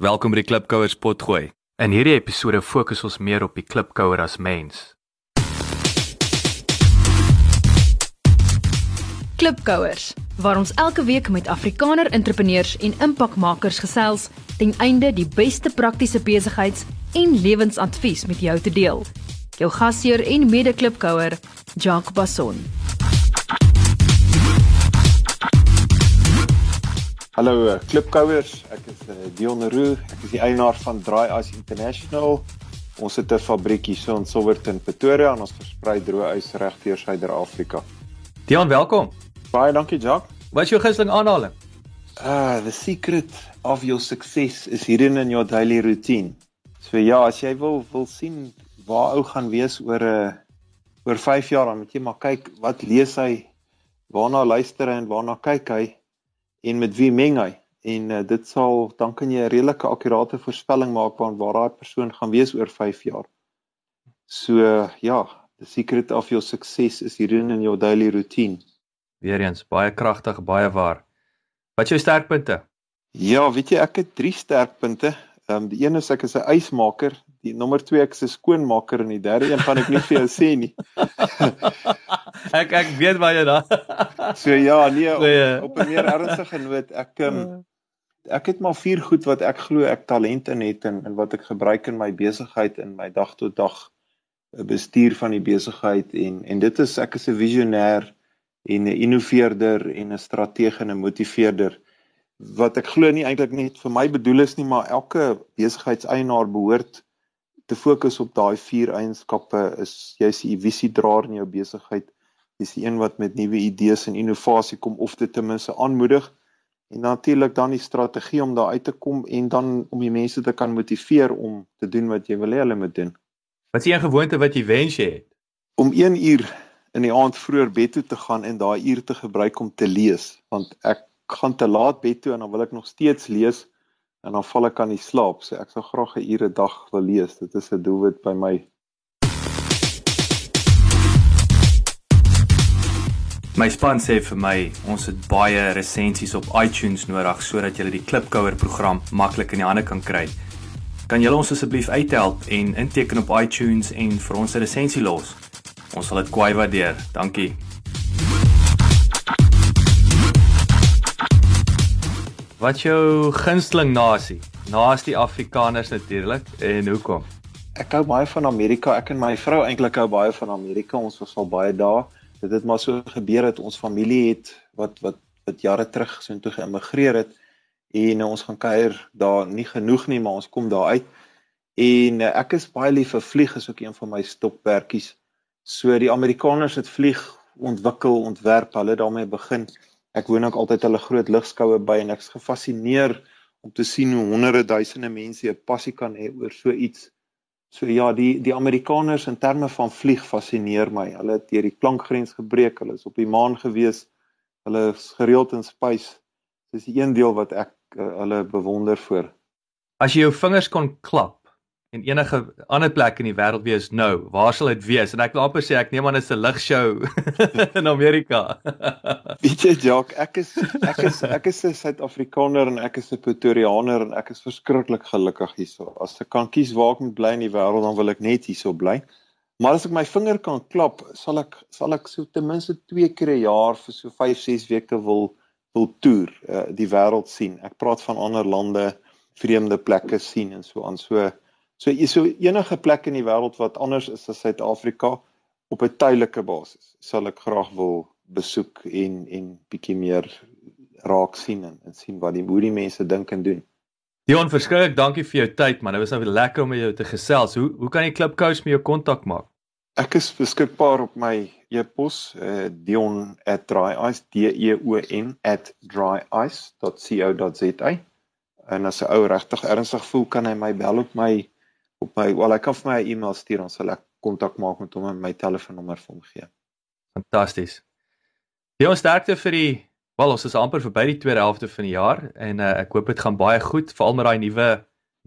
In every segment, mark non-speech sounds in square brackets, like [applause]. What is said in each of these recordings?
Welkom by die Klipkouers potgooi. In hierdie episode fokus ons meer op die klipkouer as mens. Klipkouers, waar ons elke week met Afrikaner entrepreneurs en impakmakers gesels ten einde die beste praktiese besigheids- en lewensadvies met jou te deel. Jou gasheer en mede-klipkouer, Jacques Basson. Hallo uh, klipkouers, ek Dion Roo, ek is die eienaar van Dry Ice International. Ons het 'n fabriek hier so in Silverton, Pretoria en ons versprei droë ys reg deur Suider-Afrika. Dion, welkom. Baie dankie, Jack. Wat is jou gunsteling aanhaling? Ah, the secret of your success is hidden in your daily routine. So ja, as jy wil wil sien waar ou gaan wees oor 'n uh, oor 5 jaar, dan moet jy maar kyk wat lees hy, waarna luister hy en waarna kyk hy en met wie meng hy en uh, dit sal dan kan jy 'n redelike akkurate voorspelling maak van waar daai persoon gaan wees oor 5 jaar. So uh, ja, the secret of your success is hidden in your daily routine. Weereens baie kragtig, baie waar. Wat is jou sterkpunte? Ja, weet jy ek het 3 sterkpunte. Ehm um, die een is ek is 'n ysmaker, die nommer 2 ek is 'n skoonmaker en die derde een gaan ek nie vir jou sê nie. [laughs] ek ek weet waar jy daar. So ja, nee, [laughs] Goeie. op, op 'n meer ernstige noot, ek um, ek het maar vier goed wat ek glo ek talent in het en, en wat ek gebruik in my besigheid in my dag tot dag bestuur van die besigheid en en dit is ek is 'n visionêr en 'n innoveerder en 'n strateeg en 'n motiveerder. Wat ek glo nie eintlik net vir my bedoel is nie maar elke besigheidseienaar behoort te fokus op daai vier eienskappe. Is jy's 'n visiedraer in jou besigheid jy's die een wat met nuwe idees en innovasie kom of dit ten minste aanmoedig en natuurlik dan die strategie om daar uit te kom en dan om die mense te kan motiveer om te doen wat jy wil hê hulle moet doen. Wat is 'n gewoonte wat jy wens jy het? Om 1 uur in die aand vroeër bed toe te gaan en daai uur te gebruik om te lees, want ek gaan te laat bed toe en dan wil ek nog steeds lees en dan val ek aan die slaap. So ek sou graag 'n ure dag wil lees. Dit is 'n doelwit by my. My span sê vir my ons het baie resensies op iTunes nodig sodat jy die Klipkouer program maklik in die hande kan kry. Kan julle ons asseblief uithelp en inteken op iTunes en vir ons 'n resensie los? Ons sal dit kwai waardeer. Dankie. Wat jou gunsteling nasie? Naas die Afrikaners natuurlik en hoekom? Ek hou baie van Amerika. Ek en my vrou eintlik hou baie van Amerika. Ons was al baie daar. Dit het maar so gebeur dat ons familie het wat wat wat jare terug so intoe geïmmigreer het en uh, ons gaan kuier daar nie genoeg nie, maar ons kom daar uit. En uh, ek is baie lief vir vlieg, is ook een van my stokperdjies. So die Amerikaners het vlieg ontwikkel, ontwerp, hulle daarmee begin. Ek woon ook altyd hulle groot lugskoue by en ek's gefassineer om te sien hoe honderde duisende mense 'n passie kan hê oor so iets. So ja, die die Amerikaners in terme van vlieg fascineer my. Hulle het deur die klankgrens gebreek. Hulle is op die maan gewees. Hulle is gereeld in space. Dis die een deel wat ek uh, hulle bewonder voor. As jy jou vingers kon klap en enige ander plek in die wêreld wees nou, waar sal dit wees? En ek wil amper sê ek neem aan dit is 'n ligshow [laughs] in Amerika. [laughs] Weet jy, Jacques, ek is ek is ek is 'n Suid-Afrikaner en ek is 'n Pretoriaaner en ek is verskriklik gelukkig hierso. As ek kan kies waar ek moet bly in die wêreld, dan wil ek net hierso bly. Maar as ek my vinger kan klap, sal ek sal ek so ten minste 2 keer 'n jaar vir so 5, 6 weke wil wil toer, uh, die wêreld sien. Ek praat van ander lande, vreemde plekke sien en so aan. So so so enige plek in die wêreld wat anders is as Suid-Afrika op 'n tydelike basis sal ek graag wil besoek en en bietjie meer raak sien en, en sien wat die hoe die mense dink en doen. Dion, verskriklik dankie vir jou tyd man. Dit was nou lekker om met jou te gesels. Hoe hoe kan die Klipkous met jou kontak maak? Ek is beskikbaar op my e-pos uh, dion@dryice d e o n @dryice.co.za. En as 'n ou regtig ernstig voel, kan hy my bel op my op my wel ek kan vir my 'n e-mail stuur dan sal ek kontak maak met hom en my telefoonnommer vir hom gee. Fantasties. Dion, sterkte vir die wel, ons is amper verby die tweede helfte van die jaar en uh, ek hoop dit gaan baie goed, veral met daai nuwe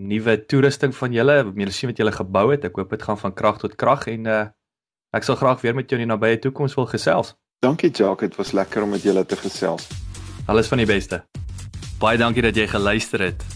nuwe toerusting van julle, julle sien wat julle gebou het. Ek hoop dit gaan van krag tot krag en uh, ek sal graag weer met jou in die nabye toekoms wil gesels. Dankie Jacques, dit was lekker om met julle te gesels. Alles van die beste. Baie dankie dat jy geluister het.